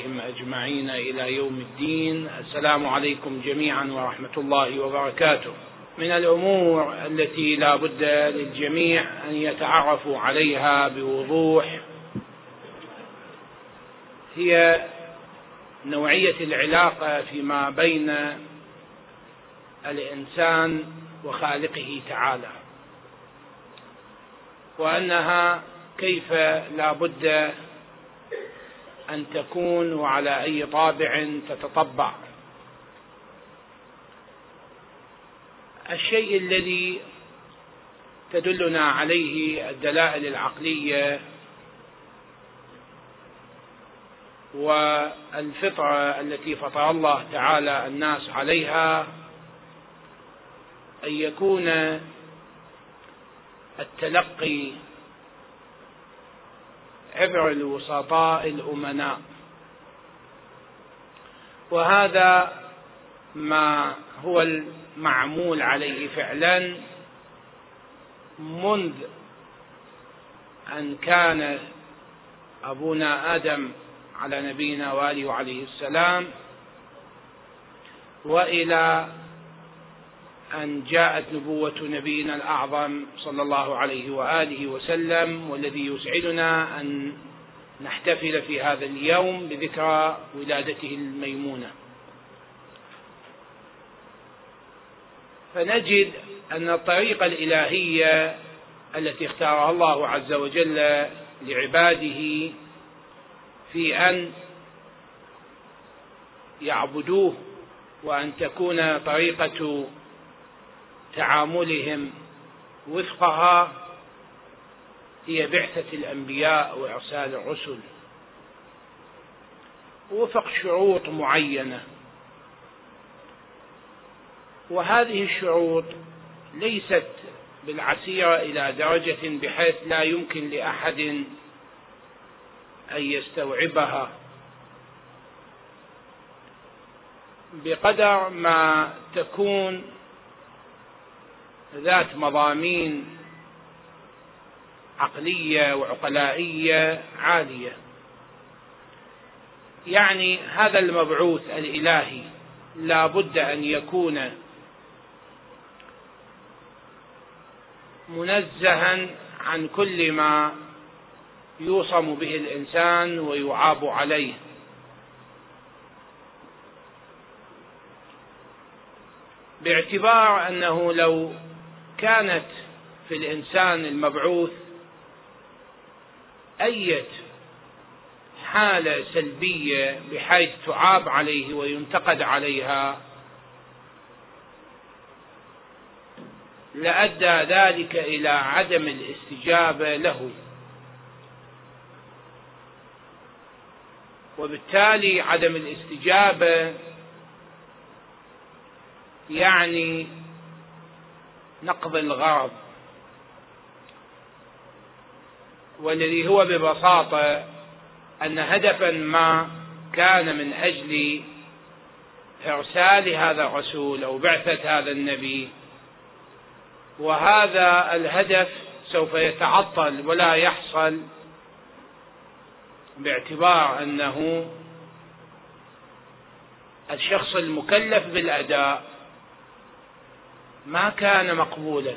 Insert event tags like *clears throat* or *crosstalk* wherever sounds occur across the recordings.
وآبائهم أجمعين إلى يوم الدين. السلام عليكم جميعا ورحمة الله وبركاته. من الأمور التي لا بد للجميع أن يتعرفوا عليها بوضوح هي نوعية العلاقة فيما بين الإنسان وخالقه تعالى وأنها كيف لا بد أن تكون وعلى أي طابع تتطبع. الشيء الذي تدلنا عليه الدلائل العقلية والفطرة التي فطر الله تعالى الناس عليها أن يكون التلقي عبر الوسطاء الأمناء. وهذا ما هو المعمول عليه فعلا منذ أن كان أبونا آدم على نبينا وآله عليه السلام وإلى أن جاءت نبوة نبينا الأعظم صلى الله عليه وآله وسلم والذي يسعدنا أن نحتفل في هذا اليوم بذكرى ولادته الميمونة. فنجد أن الطريقة الإلهية التي اختارها الله عز وجل لعباده في أن يعبدوه وأن تكون طريقة تعاملهم وفقها هي بعثة الأنبياء وإرسال الرسل. وفق شروط معينة. وهذه الشروط ليست بالعسيرة إلى درجة بحيث لا يمكن لأحد أن يستوعبها. بقدر ما تكون ذات مضامين عقلية وعقلائية عالية. يعني هذا المبعوث الإلهي لا بد أن يكون منزها عن كل ما يوصم به الإنسان ويعاب عليه. باعتبار أنه لو كانت في الإنسان المبعوث أية حالة سلبية بحيث تعاب عليه وينتقد عليها لأدى ذلك إلى عدم الاستجابة له. وبالتالي عدم الاستجابة يعني نقض الغرض والذي هو ببساطة أن هدفا ما كان من أجل إرسال هذا الرسول أو بعثة هذا النبي وهذا الهدف سوف يتعطل ولا يحصل باعتبار أنه الشخص المكلف بالأداء. ما كان مقبولا.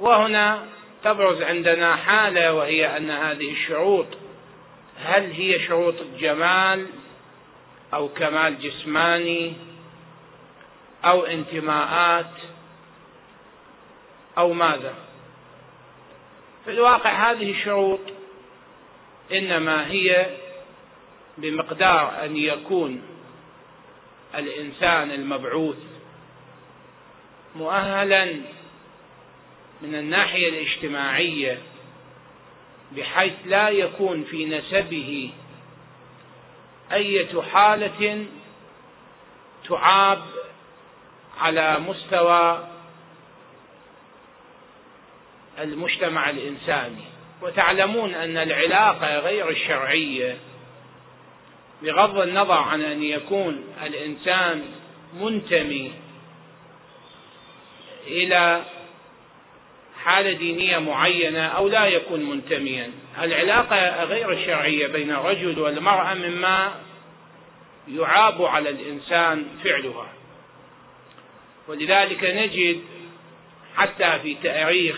وهنا تبرز عندنا حالة وهي أن هذه الشروط هل هي شروط جمال أو كمال جسماني أو انتماءات أو ماذا؟ في الواقع هذه الشروط إنما هي بمقدار أن يكون الإنسان المبعوث مؤهلا من الناحية الاجتماعية بحيث لا يكون في نسبه أية حالة تعاب على مستوى المجتمع الإنساني. وتعلمون أن العلاقة غير الشرعية بغض النظر عن أن يكون الإنسان منتمي إلى حالة دينية معينة أو لا يكون منتميا. العلاقة غير الشرعية بين الرجل والمرأة مما يعاب على الإنسان فعلها. ولذلك نجد حتى في تاريخ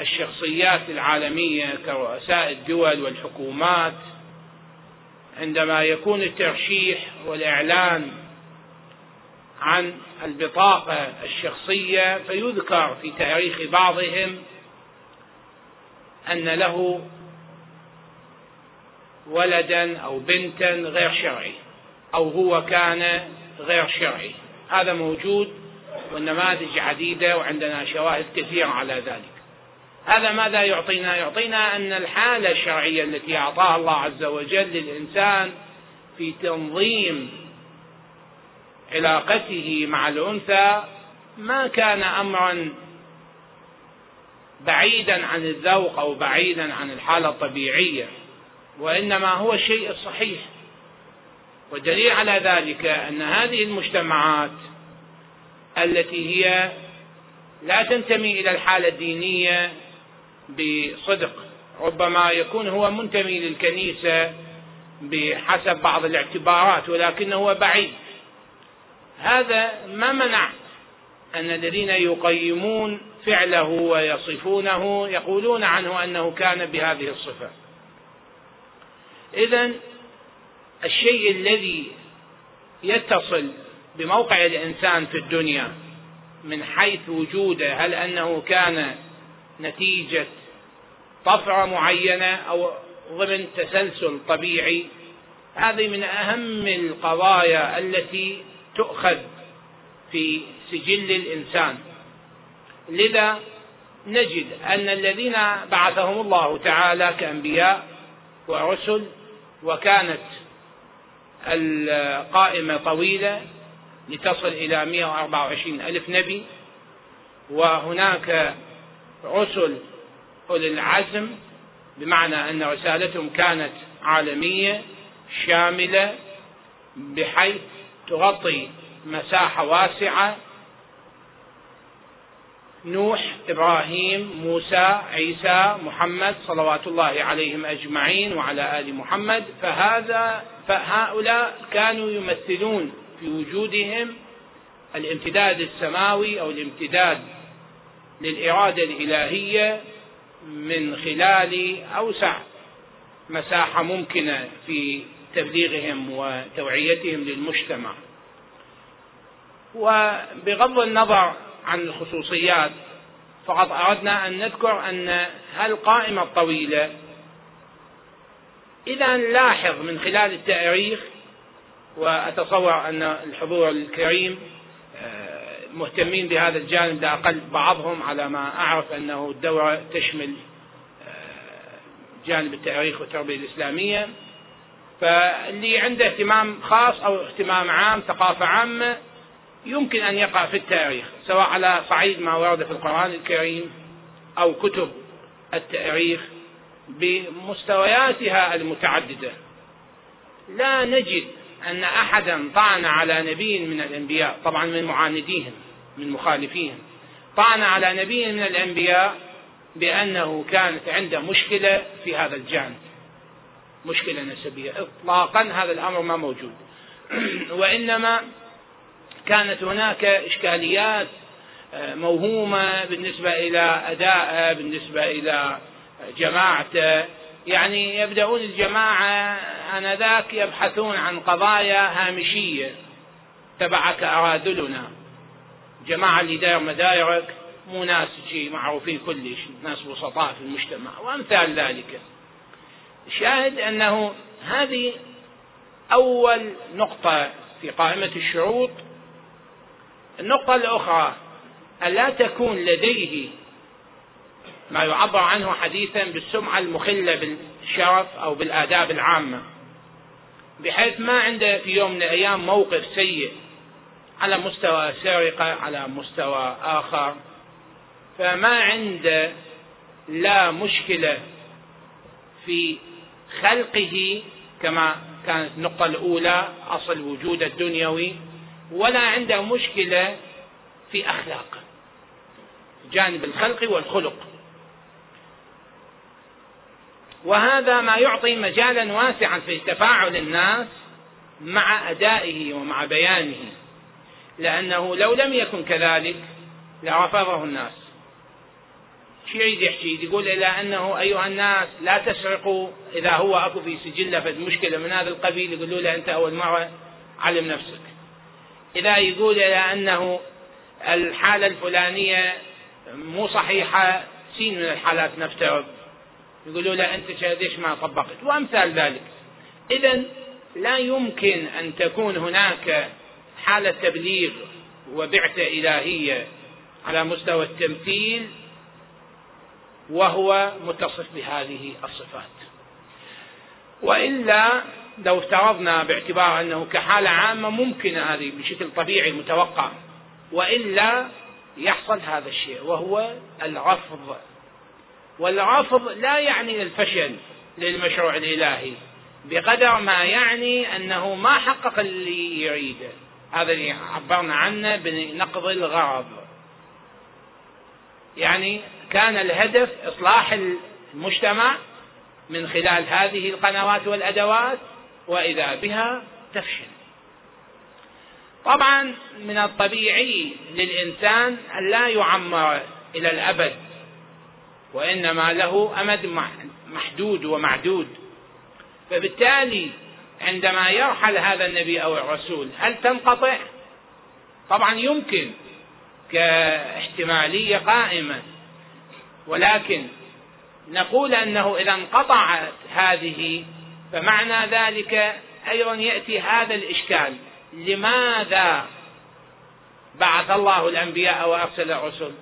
الشخصيات العالمية كرؤساء الدول والحكومات عندما يكون الترشيح والإعلان عن البطاقة الشخصية فيذكر في تاريخ بعضهم أن له ولدا أو بنتا غير شرعي أو هو كان غير شرعي. هذا موجود والنماذج عديدة وعندنا شواهد كثيرة على ذلك. هذا ماذا يعطينا؟ يعطينا أن الحالة الشرعية التي أعطاها الله عز وجل للإنسان في تنظيم علاقته مع الأنثى ما كان أمرا بعيدا عن الذوق أو بعيدا عن الحالة الطبيعية وإنما هو الشيء الصحيح والدليل على ذلك أن هذه المجتمعات التي هي لا تنتمي إلى الحالة الدينية بصدق ربما يكون هو منتمي للكنيسة بحسب بعض الاعتبارات ولكنه بعيد. هذا ما منع أن الذين يقيمون فعله ويصفونه يقولون عنه أنه كان بهذه الصفة. إذا الشيء الذي يتصل بموقع الإنسان في الدنيا من حيث وجوده هل أنه كان نتيجة طفرة معينة أو ضمن تسلسل طبيعي هذه من أهم القضايا التي تؤخذ في سجل الإنسان. لذا نجد أن الذين بعثهم الله تعالى كأنبياء ورسل وكانت القائمة طويلة لتصل إلى 124 ألف نبي وهناك رسل أولي العزم بمعنى أن رسالتهم كانت عالمية شاملة بحيث تغطي مساحة واسعة. نوح إبراهيم موسى عيسى محمد صلوات الله عليهم أجمعين وعلى آل محمد. فهذا فهؤلاء كانوا يمثلون في وجودهم الامتداد السماوي أو الامتداد للإرادة الإلهية من خلال أوسع مساحة ممكنة في تبليغهم وتوعيتهم للمجتمع. وبغض النظر عن الخصوصيات فقط أردنا أن نذكر أن هالقائمة الطويلة إذا نلاحظ من خلال التاريخ وأتصور أن الحضور الكريم آه، مهتمين بهذا الجانب لا أقل بعضهم على ما أعرف أنه الدورة تشمل آه، جانب التاريخ والتربية الإسلامية. فاللي عنده اهتمام خاص أو اهتمام عام ثقافة عامة يمكن أن يقع في التاريخ سواء على صعيد ما ورد في القرآن الكريم أو كتب التاريخ بمستوياتها المتعددة. لا نجد أن أحدا طعن على نبي من الأنبياء طبعا من معانديهم من مخالفيهم. طعن على نبي من الأنبياء بأنه كانت عنده مشكلة في هذا الجانب. مشكلة نسبية. إطلاقا هذا الأمر ما موجود. *clears throat* وإنما كانت هناك إشكاليات آه، موهومة بالنسبة إلى أدائه بالنسبة إلى جماعته. يعني يبدأون الجماعة آنذاك يبحثون عن قضايا هامشية. تبعك أرادلنا. جماعة اللي داير مدايرك مو ناس معروفين كلش ناس بسطاء في المجتمع وأمثال ذلك. الشاهد أنه هذه أول نقطة في قائمة الشروط. النقطة الأخرى ألا تكون لديه ما يعبر عنه حديثا بالسمعة المخلة بالشرف أو بالآداب العامة بحيث ما عنده في يوم من الأيام موقف سيء على مستوى سرقة على مستوى آخر فما عنده لا مشكلة في خلقه كما كانت النقطة الأولى أصل وجود الدنيوي ولا عنده مشكلة في أخلاقه جانب الخلق والخلق. وهذا ما يعطي مجالا واسعا في تفاعل الناس مع أدائه ومع بيانه. لأنه لو لم يكن كذلك لرفضه الناس. شو يريد يحكي يقول إلى أنه أيها الناس لا تسرقوا إذا هو أكو في سجله فد مشكلة من هذا القبيل يقولوا له أنت أول مرة علم نفسك. إذا يقول إلى أنه الحالة الفلانية مو صحيحة سين من الحالات نفترض يقولوا له أنت ليش ما طبقت؟ وأمثال ذلك. إذا لا يمكن أن تكون هناك حالة تبليغ وبعثة إلهية على مستوى التمثيل وهو متصف بهذه الصفات. وإلا لو افترضنا باعتبار أنه كحالة عامة ممكن هذه بشكل طبيعي متوقع وإلا يحصل هذا الشيء وهو الرفض والرفض لا يعني الفشل للمشروع الإلهي بقدر ما يعني أنه ما حقق اللي يريده. هذا اللي عبرنا عنه بنقض الغرض. يعني كان الهدف إصلاح المجتمع من خلال هذه القنوات والأدوات وإذا بها تفشل. طبعا من الطبيعي للإنسان أن لا يعمر إلى الأبد وإنما له أمد محدود ومعدود. فبالتالي عندما يرحل هذا النبي أو الرسول هل تنقطع؟ طبعا يمكن. كاحتمالية قائمة. ولكن نقول أنه إذا انقطعت هذه فمعنى ذلك أيضا يأتي هذا الإشكال. لماذا بعث الله الأنبياء وأرسل الرسل؟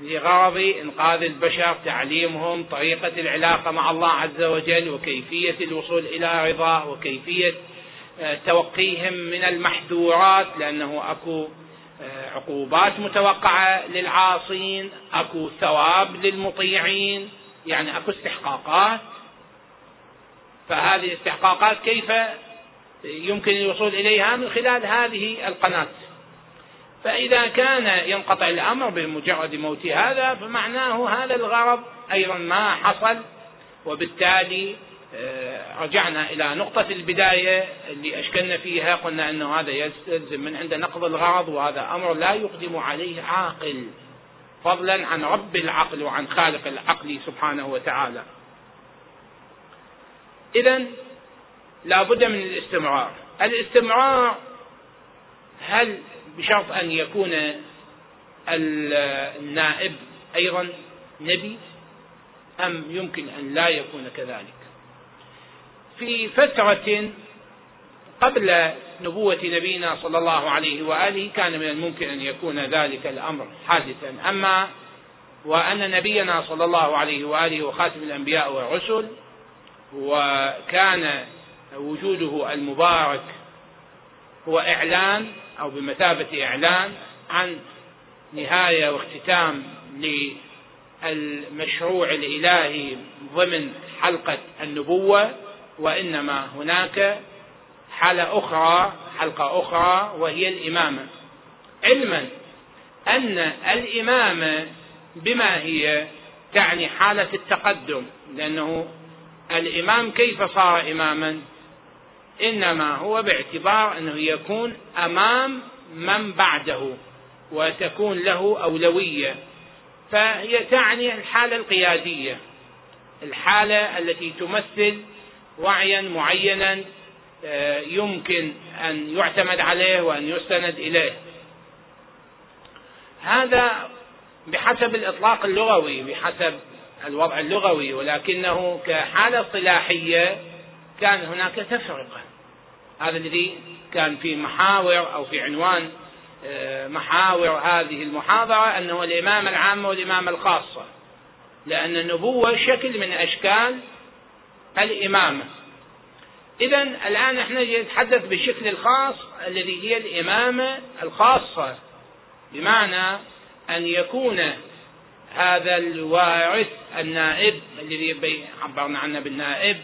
لغرض إنقاذ البشر تعليمهم طريقة العلاقة مع الله عز وجل وكيفية الوصول إلى رضاه وكيفية آه، توقيهم من المحذورات لأنه أكو عقوبات متوقعة للعاصين أكو ثواب للمطيعين يعني أكو استحقاقات. فهذه الاستحقاقات كيف يمكن الوصول إليها؟ من خلال هذه القناة. فإذا كان ينقطع الأمر بمجرد موت هذا فمعناه هذا الغرض أيضا ما حصل وبالتالي رجعنا إلى نقطة البداية اللي أشكلنا فيها قلنا أنه هذا يستلزم من عند نقض الغرض وهذا أمر لا يقدم عليه عاقل فضلا عن رب العقل وعن خالق العقل سبحانه وتعالى. إذا لا بد من الاستمرار. الاستمرار هل بشرط أن يكون النائب أيضا نبي أم يمكن أن لا يكون كذلك؟ في فترة قبل نبوة نبينا صلى الله عليه وآله كان من الممكن أن يكون ذلك الأمر حادثا. أما وأن نبينا صلى الله عليه وآله وخاتم الأنبياء والرسل وكان وجوده المبارك هو إعلان أو بمثابة إعلان عن نهاية واختتام للمشروع الإلهي ضمن حلقة النبوة وإنما هناك حالة أخرى حلقة أخرى وهي الإمامة. علما أن الإمامة بما هي تعني حالة التقدم لأنه الإمام كيف صار إماما؟ إنما هو باعتبار أنه يكون أمام من بعده وتكون له أولوية. فهي تعني الحالة القيادية الحالة التي تمثل وعيا معينا آه، يمكن أن يعتمد عليه وأن يستند إليه. هذا بحسب الإطلاق اللغوي بحسب الوضع اللغوي ولكنه كحالة اصطلاحيه كان هناك تفرقة. هذا الذي كان في محاور أو في عنوان آه، محاور هذه المحاضرة أنه الامامه العامه والامامه الخاصة. لأن النبوة شكل من أشكال الإمامة. إذا الآن نحن نتحدث بالشكل الخاص الذي هي الإمامة الخاصة. بمعنى أن يكون هذا الوارث النائب الذي عبرنا عنه بالنائب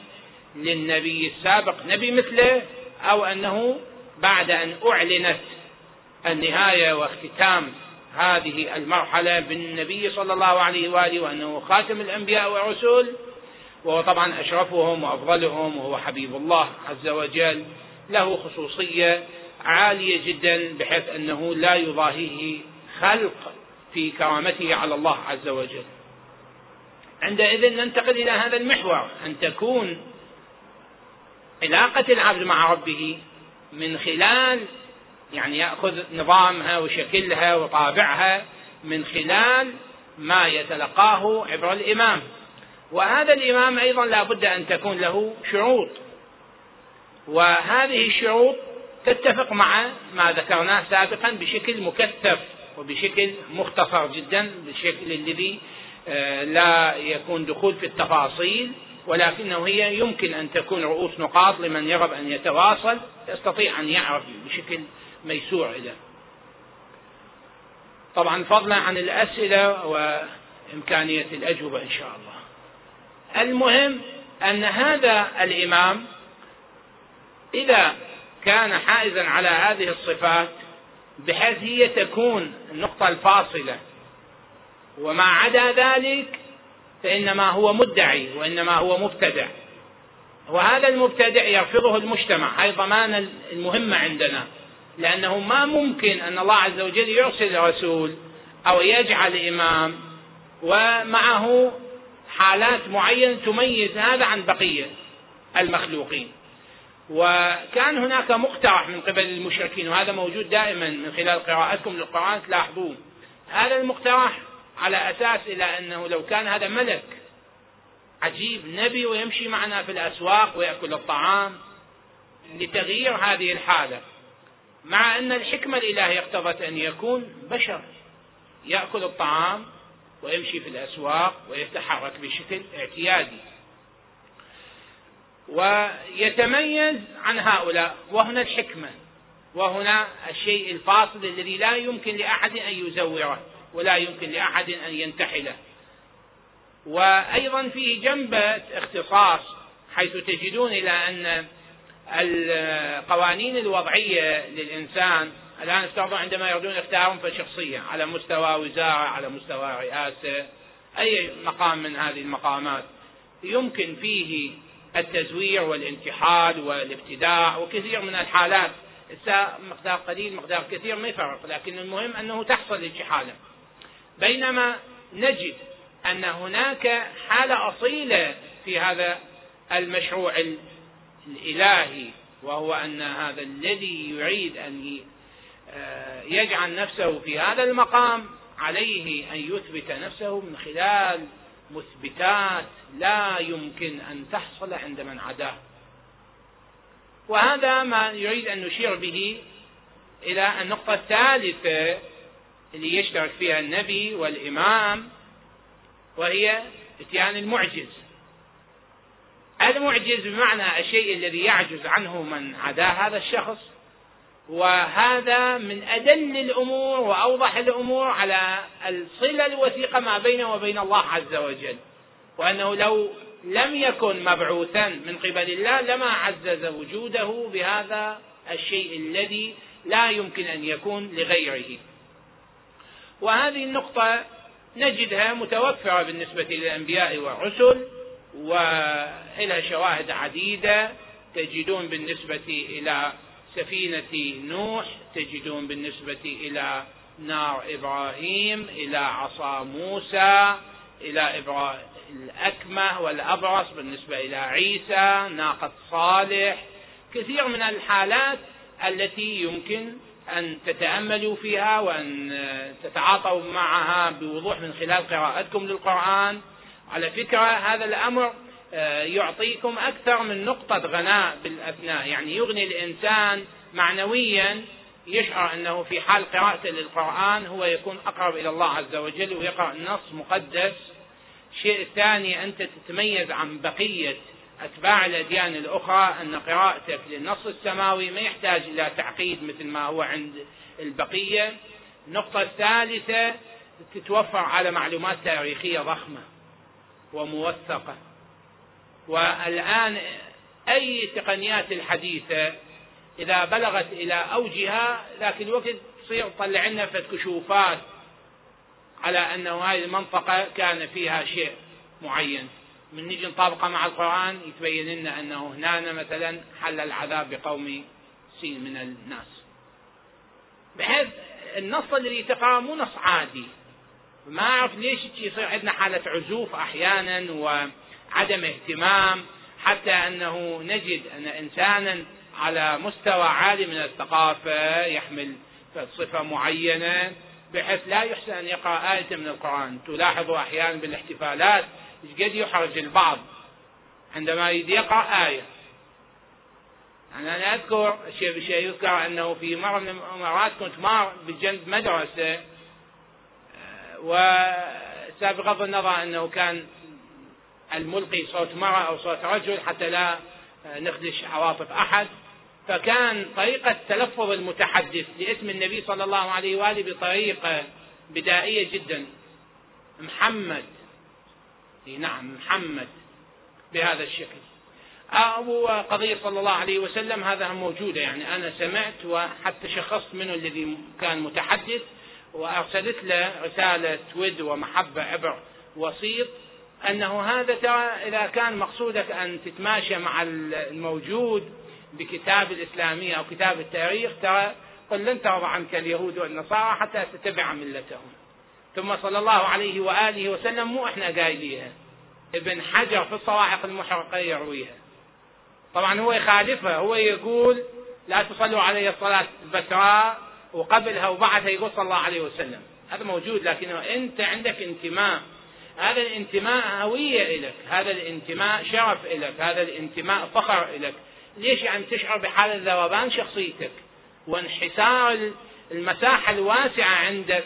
للنبي السابق نبي مثله أو أنه بعد أن أعلنت النهاية واختتام هذه المرحلة بالنبي صلى الله عليه وآله وأنه خاتم الأنبياء والرسل وهو طبعا أشرفهم وأفضلهم وهو حبيب الله عز وجل. له خصوصية عالية جدا بحيث أنه لا يضاهيه خلق في كرامته على الله عز وجل. عندئذ ننتقل إلى هذا المحور أن تكون علاقة العبد مع ربه من خلال يعني يأخذ نظامها وشكلها وطابعها من خلال ما يتلقاه عبر الإمام. وهذا الإمام أيضا لا بد أن تكون له شروط وهذه الشروط تتفق مع ما ذكرناه سابقا بشكل مكثف وبشكل مختصر جدا بالشكل الذي آه، لا يكون دخول في التفاصيل ولكنه هي يمكن أن تكون رؤوس نقاط لمن يرغب أن يتواصل يستطيع أن يعرف بشكل ميسور إلى. طبعا فضلا عن الأسئلة وإمكانية الأجوبة إن شاء الله. المهم أن هذا الإمام إذا كان حائزا على هذه الصفات بحيث هي تكون النقطة الفاصلة وما عدا ذلك فإنما هو مدعي وإنما هو مبتدع. وهذا المبتدع يرفضه المجتمع هاي ضمان المهمة عندنا لأنه ما ممكن أن الله عز وجل يرسل رسول أو يجعل إمام ومعه حالات معينة تميز هذا عن بقية المخلوقين. وكان هناك مقترح من قبل المشركين وهذا موجود دائما من خلال قراءتكم للقرآن تلاحظون. هذا المقترح على أساس إلى أنه لو كان هذا ملك عجيب نبي ويمشي معنا في الأسواق ويأكل الطعام لتغيير هذه الحالة. مع أن الحكمة الإلهية اقتضت أن يكون بشر يأكل الطعام ويمشي في الأسواق ويتحرك بشكل اعتيادي. ويتميز عن هؤلاء وهنا الحكمة وهنا الشيء الفاصل الذي لا يمكن لأحد أن يزوره ولا يمكن لأحد أن ينتحله. وأيضا فيه جنبة اختصاص حيث تجدون إلى أن القوانين الوضعية للإنسان الآن افترضوا عندما يريدون اختيارهم فشخصية على مستوى وزارة على مستوى رئاسة أي مقام من هذه المقامات. يمكن فيه التزوير والانتحال والابتداع وكثير من الحالات. مقدار قليل مقدار كثير ما يفرق. لكن المهم أنه تحصل الانتحالة بينما نجد أن هناك حالة أصيلة في هذا المشروع الإلهي وهو أن هذا الذي يريد أن يجعل نفسه في هذا المقام عليه أن يثبت نفسه من خلال مثبتات لا يمكن أن تحصل عند من عداه. وهذا ما يريد أن نشير به إلى النقطة الثالثة اللي يشترك فيها النبي والإمام وهي إتيان المعجز. المعجز بمعنى الشيء الذي يعجز عنه من عداه هذا الشخص وهذا من أدل الأمور وأوضح الأمور على الصلة الوثيقة ما بينه وبين الله عز وجل. وأنه لو لم يكن مبعوثا من قبل الله لما عزز وجوده بهذا الشيء الذي لا يمكن أن يكون لغيره. وهذه النقطة نجدها متوفرة بالنسبة للأنبياء والرسل وإلى شواهد عديدة تجدون بالنسبة إلى سفينة نوح تجدون بالنسبة إلى نار إبراهيم إلى عصا موسى إلى إبراهيم الأكمة والأبرص بالنسبة إلى عيسى ناقة صالح. كثير من الحالات التي يمكن أن تتأملوا فيها وأن تتعاطوا معها بوضوح من خلال قراءتكم للقرآن. على فكرة هذا الأمر يعطيكم أكثر من نقطة غناء بالأثناء يعني يغني الإنسان معنويا يشعر أنه في حال قراءته للقرآن هو يكون أقرب إلى الله عز وجل ويقرأ نص مقدس. الشيء الثاني أنت تتميز عن بقية أتباع الأديان الأخرى أن قراءتك للنص السماوي ما يحتاج إلى تعقيد مثل ما هو عند البقية. النقطة الثالثة تتوفر على معلومات تاريخية ضخمة وموثقة. والآن أي تقنيات الحديثة إذا بلغت إلى أوجها ذاك الوقت تصير تطلع لنا كشوفات على أنه هذه المنطقة كان فيها شيء معين. من نجي نطابقه مع القرآن يتبين لنا أنه هنا مثلا حل العذاب بقوم سين من الناس. بحيث النص الذي تقرأ مو نص عادي. ما أعرف ليش يصير عندنا حالة عزوف أحيانا وعدم اهتمام حتى أنه نجد أن إنسانا على مستوى عالي من الثقافة يحمل صفة معينة بحيث لا يحسن أن يقرأ آية من القرآن. تلاحظوا أحيانا بالاحتفالات قد يحرج البعض عندما يقرأ آية؟ يعني أنا أذكر شيء بشيء. يذكر أنه في مرة من المرات كنت مار بجنب مدرسة وسابق بغض النظر أنه كان الملقي صوت مرأة أو صوت رجل حتى لا نخدش عواطف أحد. فكان طريقة تلفظ المتحدث لاسم النبي صلى الله عليه وآله بطريقة بدائية جدا. محمد. نعم محمد بهذا الشكل. أو قضية صلى الله عليه وسلم هذا موجودة يعني. أنا سمعت وحتى شخصت منه الذي كان متحدث وأرسلت له رسالة ود ومحبة عبر وسيط أنه هذا ترى إذا كان مقصودك أن تتماشى مع الموجود بكتاب الإسلامية أو كتاب التاريخ ترى قل لن ترضى عنك اليهود والنصارى حتى تتبع ملتهم. ثم صلى الله عليه وآله وسلم مو إحنا قايليها ابن حجر في الصواعق المحرقة يرويها. طبعا هو يخالفها هو يقول لا تصلوا علي الصلاة البتراء وقبلها وبعدها يقول صلى الله عليه وسلم. هذا موجود لكن أنت عندك انتماء. هذا الانتماء هوية لك هذا الانتماء شرف لك هذا الانتماء فخر لك ليش يعني تشعر بحالة ذوبان شخصيتك؟ وانحسار المساحة الواسعة عندك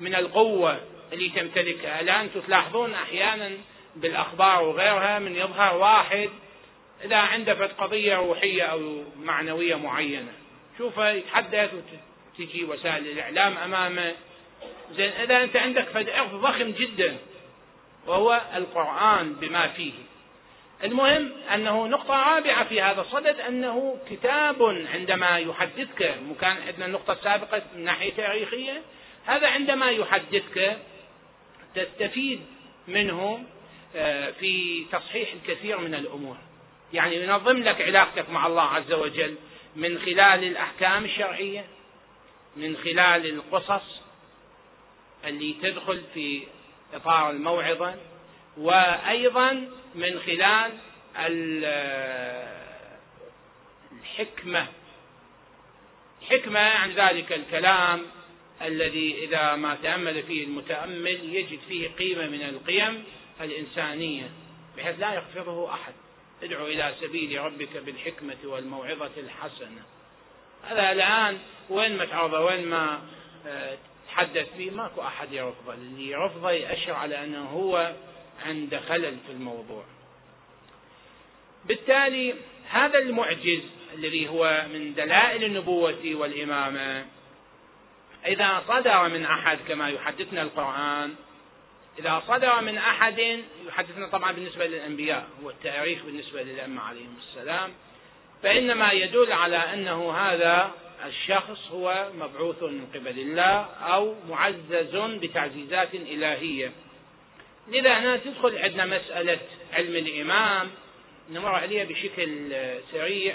من القوة اللي تمتلكها. الآن تلاحظون أحيانا بالأخبار وغيرها من يظهر واحد إذا عنده قضية روحية أو معنوية معينة. شوفه يتحدث وتجي وسائل الإعلام أمامه. زين إذا أنت عندك فد ضخم جدا. وهو القرآن بما فيه. المهم أنه نقطة رابعة في هذا الصدد أنه كتاب عندما يحدثك وكان عندنا النقطة السابقة من ناحية تاريخية هذا عندما يحدثك تستفيد منه آه، في تصحيح الكثير من الأمور. يعني ينظم لك علاقتك مع الله عز وجل من خلال الأحكام الشرعية من خلال القصص اللي تدخل في إطار الموعظة وأيضا من خلال الحكمة. الحكمة عن ذلك الكلام الذي إذا ما تأمل فيه المتأمل يجد فيه قيمة من القيم الإنسانية بحيث لا يخفضه أحد. ادعو إلى سبيل ربك بالحكمة والموعظة الحسنة. هذا الآن وين ما تعرضه وين ما آه، تحدث فيه ماكو أحد يرفضه اللي يرفضه يأشر على أنه هو عند خلل في الموضوع. بالتالي هذا المعجز الذي هو من دلائل النبوة والإمامة إذا صدر من أحد كما يحدثنا القرآن إذا صدر من أحد يحدثنا طبعا بالنسبة للأنبياء هو التاريخ بالنسبة للأئمة عليهم السلام. فإنما يدل على أنه هذا الشخص هو مبعوث من قبل الله أو معزز بتعزيزات إلهية. لذا هنا تدخل عندنا مسألة علم الإمام نمر عليها بشكل سريع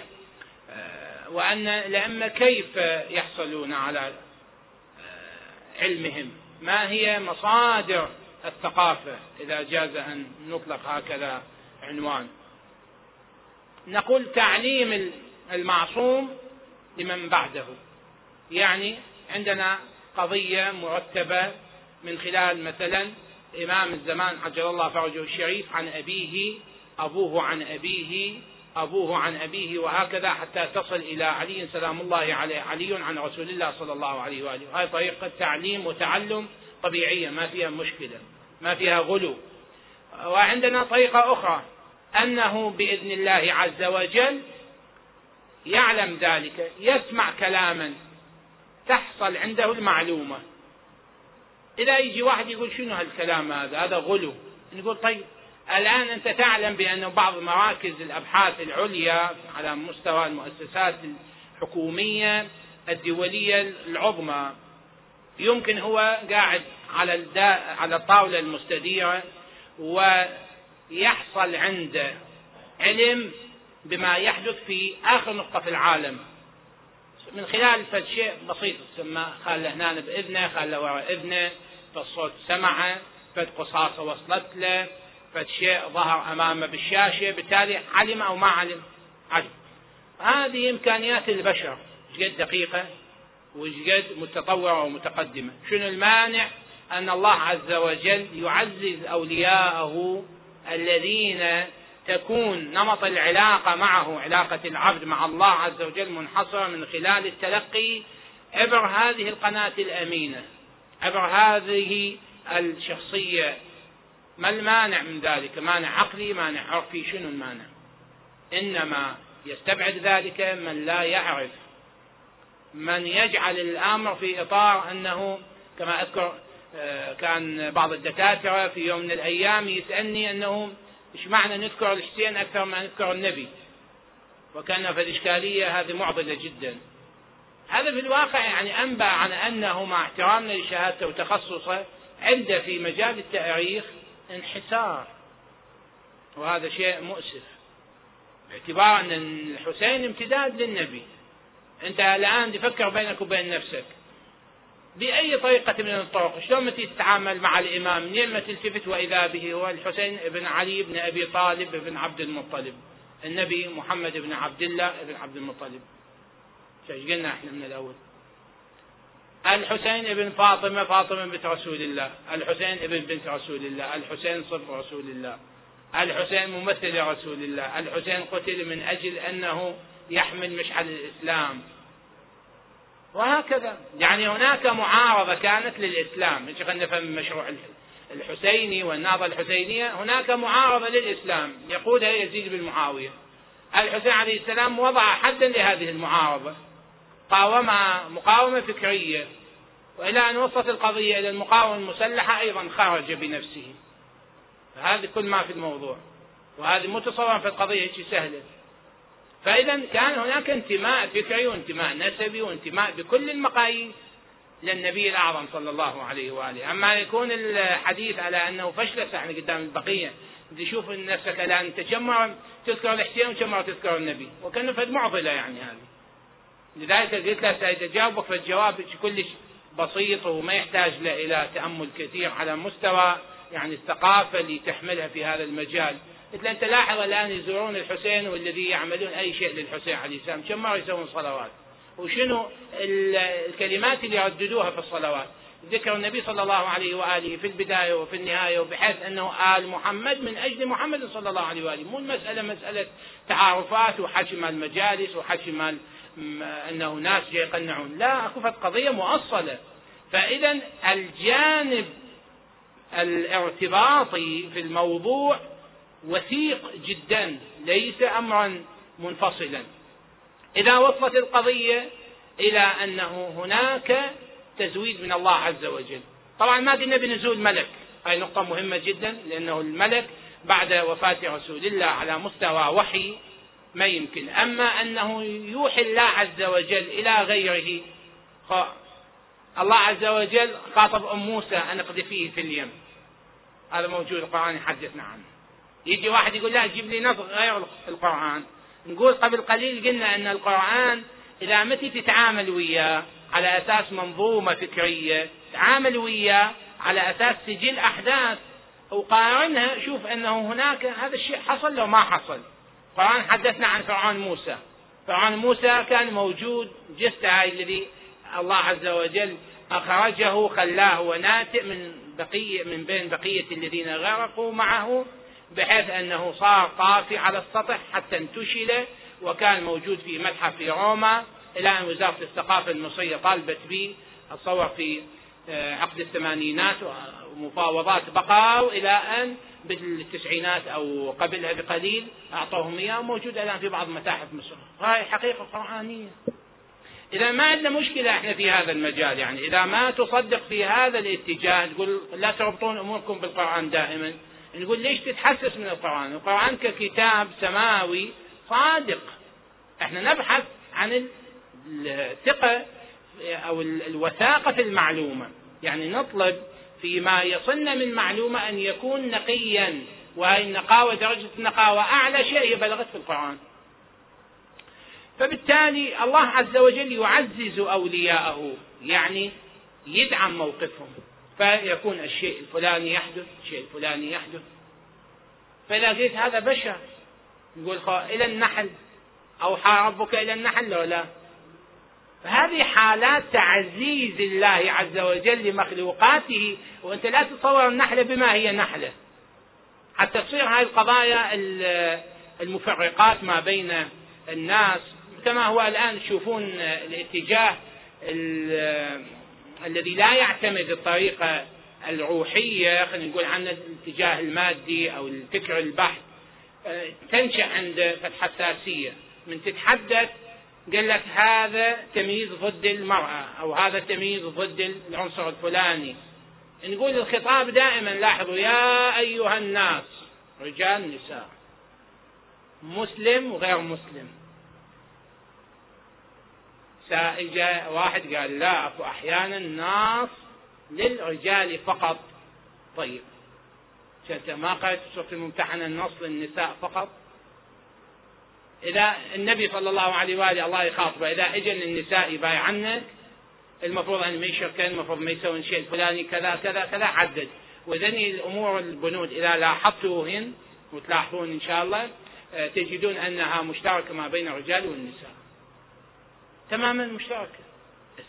آه، وأن الأئمة كيف يحصلون على آه، علمهم؟ ما هي مصادر الثقافة إذا جاز أن نطلق هكذا عنوان؟ نقول تعليم المعصوم لمن بعده. يعني عندنا قضية مرتبة من خلال مثلا إمام الزمان عجل الله فرجه الشريف عن أبيه أبوه عن أبيه أبوه عن أبيه وهكذا حتى تصل إلى علي سلام الله عليه علي عن رسول الله صلى الله عليه وآله. وهذه طريقة تعليم وتعلم طبيعية ما فيها مشكلة ما فيها غلو. وعندنا طريقة أخرى. أنه بإذن الله عز وجل يعلم ذلك يسمع كلاما تحصل عنده المعلومة. إذا يجي واحد يقول شنو هالكلام هذا؟ هذا غلو. نقول طيب الآن أنت تعلم بأن بعض مراكز الأبحاث العليا على مستوى المؤسسات الحكومية الدولية العظمى يمكن هو قاعد على على الطاولة المستديرة ويحصل عنده علم بما يحدث في آخر نقطة في العالم. من خلال فد شيء بسيط تسمى خال هنا بإذنه خال ورا إذنه فالصوت سمعه فد قصاصة وصلت له فد شيء ظهر أمامه بالشاشة بالتالي علم أو ما علم؟ علم. هذه إمكانيات البشر. قد دقيقة؟ قد متطورة ومتقدمة شنو المانع أن الله عز وجل يعزز أولياءه الذين تكون نمط العلاقة معه علاقة العبد مع الله عز وجل منحصرة من خلال التلقي عبر هذه القناة الأمينة عبر هذه الشخصية. ما المانع من ذلك؟ مانع عقلي مانع عرفي شنو المانع؟ إنما يستبعد ذلك من لا يعرف. من يجعل الأمر في إطار أنه كما أذكر آه، كان بعض الدكاترة في يوم من الأيام يسألني أنه إيش معنى نذكر الحسين أكثر ما نذكر النبي؟ وكان في الإشكالية هذه معضلة جدا. هذا في الواقع يعني أنبأ عن انه مع احترامنا لشهادته وتخصصه عنده في مجال التاريخ انحسار. وهذا شيء مؤسف. باعتبار أن الحسين امتداد للنبي. أنت الآن تفكر بينك وبين نفسك. بأي طريقة من الطرق؟ شلون تتعامل مع الإمام؟ منين ما تلتفت وإذا به هو الحسين بن علي بن أبي طالب بن عبد المطلب؟ النبي محمد بن عبد الله بن عبد المطلب. إيش قلنا إحنا من الأول. الحسين بن فاطمة فاطمة بنت رسول الله. الحسين ابن بنت رسول الله. الحسين صف رسول الله. الحسين ممثل رسول الله. الحسين قتل من أجل أنه يحمل مشعل الإسلام. وهكذا. يعني هناك معارضة كانت للإسلام. مش خلينا نفهم المشروع الحسيني والنهضة الحسينية؟ هناك معارضة للإسلام. يقودها يزيد بن معاوية. الحسين عليه السلام وضع حدا لهذه المعارضة. قاومها مقاومة فكرية. وإلى أن وصلت القضية إلى المقاومة المسلحة أيضا خرج بنفسه. هذا كل ما في الموضوع. وهذه متصورة في القضية هيك سهلة. فإذا كان هناك انتماء فكري وانتماء نسبي وانتماء بكل المقاييس للنبي الأعظم صلى الله عليه وآله. أما يكون الحديث على أنه فشلت إحنا قدام البقية تشوف نفسك الآن كم تذكر الحسين وكم مرة تذكر النبي. وكأنه فد معضلة يعني هذه. لذلك قلت له سأجاوبك في الجواب كلش بسيط وما يحتاج إلى تأمل كثير على مستوى يعني الثقافة اللي تحملها في هذا المجال. له أنت لاحظ الآن يزورون الحسين والذي يعملون أي شيء للحسين عليه السلام. كم مرة يسوون صلوات؟ وشنو الكلمات اللي يرددوها في الصلوات؟ ذكر النبي صلى الله عليه وآله في البداية وفي النهاية وبحيث أنه آل محمد من أجل محمد صلى الله عليه وآله. مو المسألة مسألة تعارفات مال المجالس مال أنه ناس جاي يقنعون. لا أكو قضية مؤصلة. فإذا الجانب الارتباطي في الموضوع وثيق جدا ليس امرا منفصلا. إذا وصلت القضية إلى أنه هناك تزويد من الله عز وجل. طبعا ما قلنا بنزول ملك. هاي نقطة مهمة جدا لأنه الملك بعد وفاة رسول الله على مستوى وحي ما يمكن. أما أنه يوحي الله عز وجل إلى غيره الله عز وجل خاطب أم موسى أن اقذفيه في اليم. هذا موجود القرآن يحدثنا عنه. يجي واحد يقول لا جيب لي نص غير القرآن. نقول قبل قليل قلنا أن القرآن إذا متى تتعامل وياه؟ على أساس منظومة فكرية. تعامل وياه على أساس سجل أحداث. وقارنها شوف أنه هناك هذا الشيء حصل لو ما حصل. القرآن حدثنا عن فرعون موسى. فرعون موسى كان موجود جثة هاي الذي الله عز وجل أخرجه خلاه وناتئ من بقية من بين بقية الذين غرقوا معه. بحيث أنه صار طافي على السطح حتى انتشل وكان موجود في متحف في روما. إلى أن وزارة الثقافة المصرية طالبت به أتصور في آه، عقد الثمانينات ومفاوضات بقاء إلى أن بالتسعينات أو قبلها بقليل أعطوهم إياه موجود الآن في بعض متاحف مصر. هاي حقيقة قرآنية. إذا ما عندنا مشكلة إحنا في هذا المجال يعني. إذا ما تصدق في هذا الاتجاه تقول لا تربطون أموركم بالقرآن دائما. نقول ليش تتحسس من القرآن؟ القرآن ككتاب سماوي صادق. إحنا نبحث عن الثقة أو الوثاقة في المعلومة. يعني نطلب فيما يصلنا من معلومة أن يكون نقيا وهي النقاوة درجة النقاوة أعلى شيء هي بلغت في القرآن. فبالتالي الله عز وجل يعزز أولياءه يعني يدعم موقفهم. فيكون الشيء الفلاني يحدث الشيء الفلاني يحدث. فإذا قلت هذا بشر يقول إلى النحل. أوحى ربك إلى النحل لو لا؟ فهذه حالات تعزيز الله عز وجل لمخلوقاته وأنت لا تتصور النحله بما هي نحلة. حتى تصير هذه القضايا المفرقات ما بين الناس. كما هو الآن تشوفون الاتجاه الذي لا يعتمد الطريقة الروحية خلينا نقول عنه الاتجاه المادي أو الفكر البحث تنشأ عند حساسيه من تتحدث قال لك هذا تمييز ضد المرأة أو هذا تمييز ضد العنصر الفلاني. نقول الخطاب دائما لاحظوا يا أيها الناس رجال نساء مسلم وغير مسلم. سائل واحد قال لا أكو أحيانا ناس للرجال فقط. طيب. شفت ما قالت سورة الممتحنة النص للنساء فقط؟ إذا النبي صلى الله عليه وآله الله يخاطبه إذا إجا النساء يبايعنك المفروض أن ما يشركن المفروض ما يسوون شيء الفلاني كذا كذا كذا عدد وإذن الأمور البنود إذا لاحظتوهن وتلاحظون إن شاء الله آه، تجدون أنها مشتركة ما بين الرجال والنساء. تماما مشتركة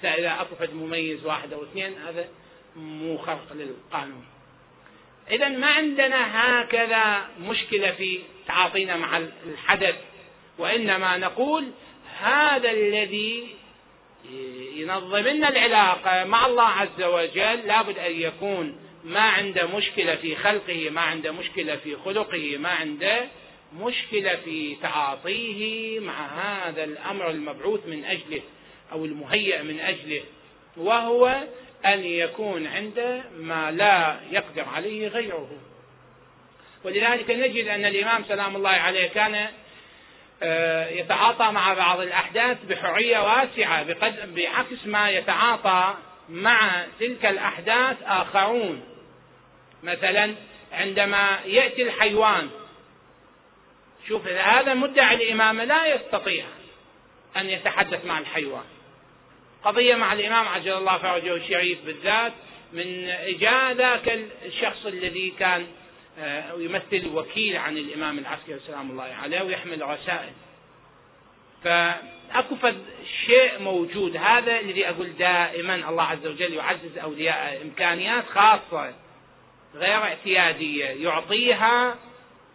إذا أكو مميز واحد أو اثنين هذا مو خرق للقانون. إذا ما عندنا هكذا مشكلة في تعاطينا مع الحدث وإنما نقول هذا الذي ينظم لنا العلاقة مع الله عز وجل لابد أن يكون ما عنده مشكلة في خلقه ما عنده مشكلة في خلقه ما عنده مشكلة في تعاطيه مع هذا الأمر المبعوث من أجله أو المهيأ من أجله وهو أن يكون عنده ما لا يقدر عليه غيره. ولذلك نجد أن الإمام سلام الله عليه كان آه، يتعاطى مع بعض الأحداث بحرية واسعة بعكس ما يتعاطى مع تلك الأحداث آخرون. مثلا عندما يأتي الحيوان شوف هذا مدعي الإمامة لا يستطيع أن يتحدث مع الحيوان. قضية مع الإمام عجل الله فرجه الشريف بالذات من إجاء ذاك الشخص الذي كان آه، يمثل وكيل عن الإمام العسكري سلام الله عليه ويحمل رسائل فأكو شيء موجود هذا الذي أقول دائما الله عز وجل يعزز أولياء إمكانيات خاصة غير اعتيادية يعطيها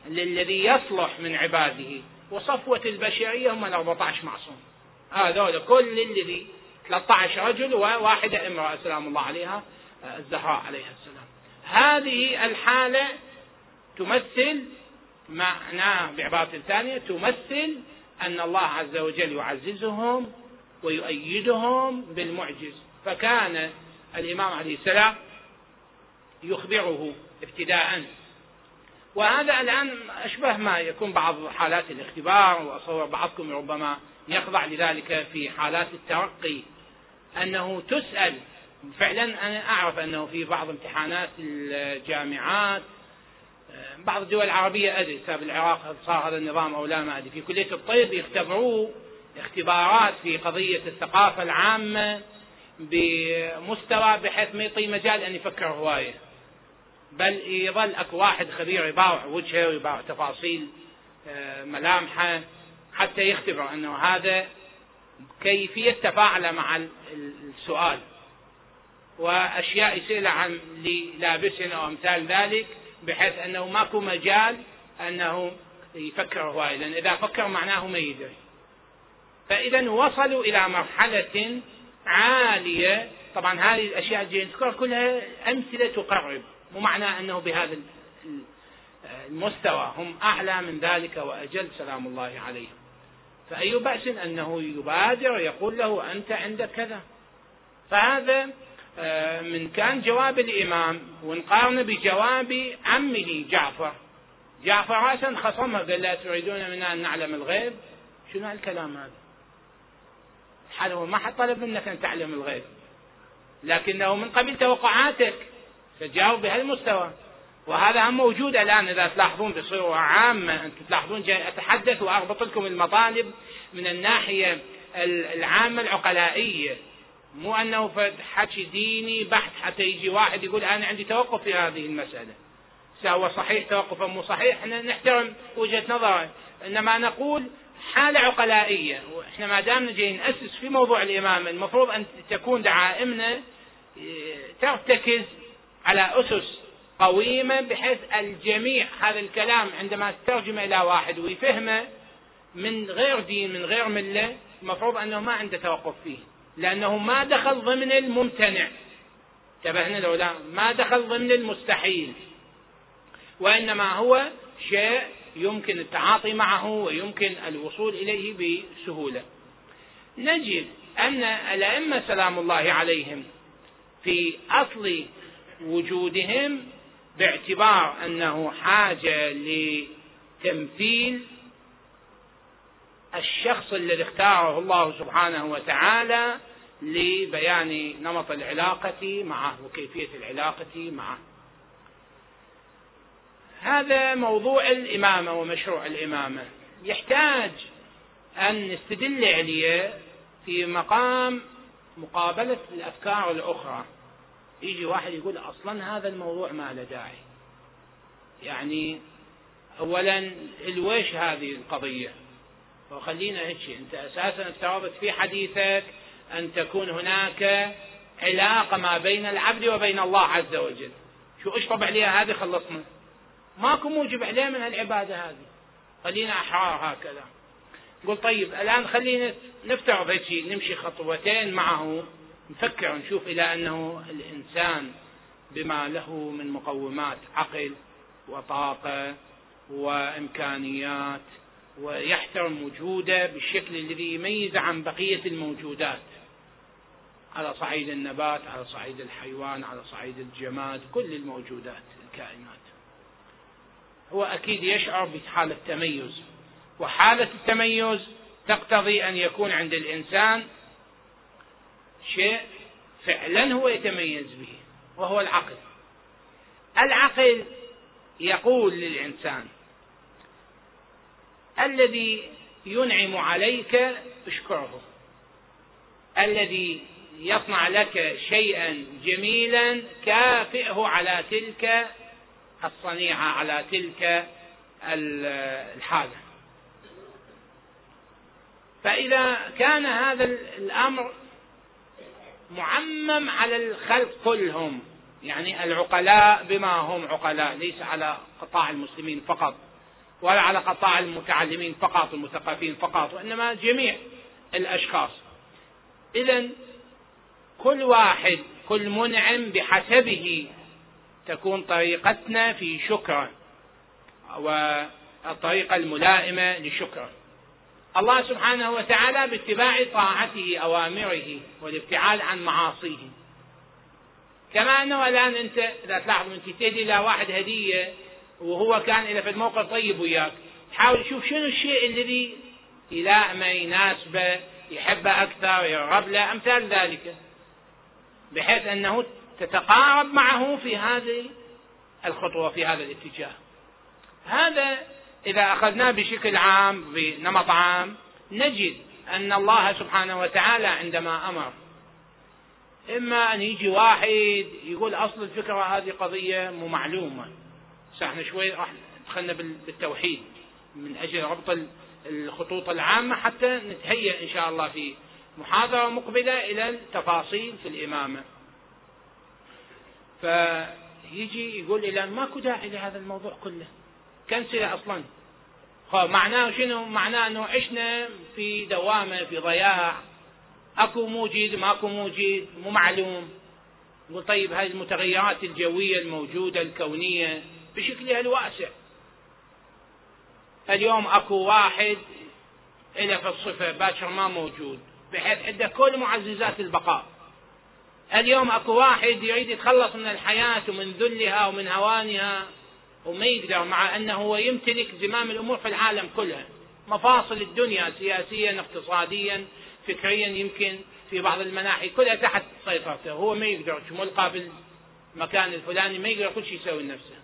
للذي يصلح من عباده. وصفوة البشرية هم ال 14 معصوم. هذول كل الذي 13 رجل وواحدة امرأة سلام الله عليها الزهراء عليها السلام. هذه الحالة تمثل معناه بعبارة ثانية تمثل أن الله عز وجل يعززهم ويؤيدهم بالمعجز. فكان الإمام عليه السلام يخبره ابتداء وهذا الآن أشبه ما يكون بعض حالات الاختبار وأصور بعضكم ربما يخضع لذلك في حالات الترقي. أنه تسأل فعلا أنا أعرف أنه في بعض امتحانات الجامعات بعض الدول العربية أدري في العراق صار هذا النظام أو لا ما أدري. في كلية الطب يختبروه اختبارات في قضية الثقافة العامة بمستوى بحيث ما يعطي مجال أن يفكر هواية. بل يظل اكو واحد خبير يباوع وجهه ويباوع تفاصيل آه، ملامحه حتى يختبر انه هذا كيفية تفاعله مع السؤال. وأشياء يسأل عن لابس أو أمثال ذلك بحيث أنه ماكو مجال أنه يفكر هواي لأن إذا فكر معناه ما يدري فإذا وصلوا إلى مرحلة عالية. طبعا هذه الأشياء التي نذكرها كلها أمثلة تقرب. مو معناه أنه بهذا المستوى هم أعلى من ذلك وأجل سلام الله عليهم فأي بأس أنه يبادر يقول له أنت عندك كذا. فهذا آه، من كان جواب الإمام ونقارنه بجواب عمه جعفر. جعفر راسا خصمه قال لا تريدون منا أن نعلم الغيب. شنو هالكلام هذا؟ هذا هو ما حد طلب منك أن تعلم الغيب. لكنه من قبل توقعاتك. تجاوب بهالمستوى. وهذا هم موجود الآن إذا تلاحظون بصورة عامة. أنتم تلاحظون أتحدث وأربط لكم المطالب من الناحية العامة العقلائية. مو أنه حكي ديني بحث حتى يجي واحد يقول أنا عندي توقف في هذه المسألة. سواء صحيح توقف مو صحيح؟ إحنا نحترم وجهة نظره إنما نقول حالة عقلائية. وإحنا ما دامنا جايين نأسس في موضوع الإمامة المفروض أن تكون دعائمنا آه، ترتكز على أسس قويمة بحيث الجميع هذا الكلام عندما تترجمه إلى واحد ويفهمه من غير دين من غير ملة المفروض أنه ما عنده توقف فيه لأنه ما دخل ضمن الممتنع. انتبهنا لو لا ما دخل ضمن المستحيل. وإنما هو شيء يمكن التعاطي معه ويمكن الوصول إليه بسهولة. نجد أن الأئمة سلام الله عليهم في أصل وجودهم باعتبار أنه حاجة لتمثيل الشخص الذي اختاره الله سبحانه وتعالى لبيان نمط العلاقة معه وكيفية العلاقة معه. هذا موضوع الإمامة ومشروع الإمامة. يحتاج أن نستدل عليه في مقام مقابلة الأفكار الأخرى. يجي واحد يقول أصلا هذا الموضوع ما له داعي. يعني أولا الويش هذه القضية. وخلينا هيك أنت أساسا افترضت في حديثك أن تكون هناك علاقة ما بين العبد وبين الله عز وجل. شو اشطب عليها هذه؟ خلصنا. ماكو موجب عليه من العبادة هذه. خلينا أحرار هكذا. قل طيب الآن خلينا نفترض هيك نمشي خطوتين معه. نفكر نشوف إلى أنه الإنسان بما له من مقومات عقل وطاقة وإمكانيات ويحترم وجوده بالشكل الذي يميز عن بقية الموجودات. على صعيد النبات على صعيد الحيوان على صعيد الجماد كل الموجودات الكائنات. هو أكيد يشعر بحالة تميز. وحالة التميز تقتضي أن يكون عند الإنسان شيء فعلا هو يتميز به وهو العقل. العقل يقول للإنسان الذي ينعم عليك اشكره. الذي يصنع لك شيئا جميلا كافئه على تلك الصنيعة على تلك الحاله فإذا كان هذا الأمر معمم على الخلق كلهم. يعني العقلاء بما هم عقلاء ليس على قطاع المسلمين فقط ولا على قطاع المتعلمين فقط المثقفين فقط وإنما جميع الأشخاص. إذا كل واحد كل منعم بحسبه تكون طريقتنا في شكره والطريقة الملائمة لشكره الله سبحانه وتعالى باتباع طاعته أوامره والابتعاد عن معاصيه. كما أنه الآن أنت إذا تلاحظ أنت تهدي إلى واحد هدية وهو كان إذا في الموقف طيب وياك تحاول تشوف شنو الشيء الذي يلائمه يناسبه يحبه أكثر يرغب له أمثال ذلك. بحيث أنه تتقارب معه في هذه الخطوة في هذا الاتجاه. هذا إذا أخذناه بشكل عام بنمط عام نجد أن الله سبحانه وتعالى عندما أمر إما أن يجي واحد يقول أصل الفكرة هذه قضية مو معلومة. إحنا شوي راح دخلنا بالتوحيد من أجل ربط الخطوط العامة حتى نتهيأ إن شاء الله في محاضرة مقبلة إلى التفاصيل في الإمامة. فيجي يقول إلى ماكو داعي لهذا الموضوع كله؟ كنسله أصلا. معناه شنو؟ معناه أنه عشنا في دوامة في ضياع. أكو موجود ماكو موجود مو معلوم. نقول طيب هذه المتغيرات الجوية الموجودة الكونية بشكلها الواسع. اليوم اكو واحد إلى في الصفة باكر ما موجود بحيث عنده كل معززات البقاء. اليوم اكو واحد يريد يتخلص من الحياة ومن ذلها ومن هوانها. وما يقدر مع أنه هو يمتلك زمام الأمور في العالم كلها مفاصل الدنيا سياسيا اقتصاديا فكريا يمكن في بعض المناحي كلها تحت سيطرته. هو ما يقدر ملقى بالمكان الفلاني ما يقدر كل شيء يسوي لنفسه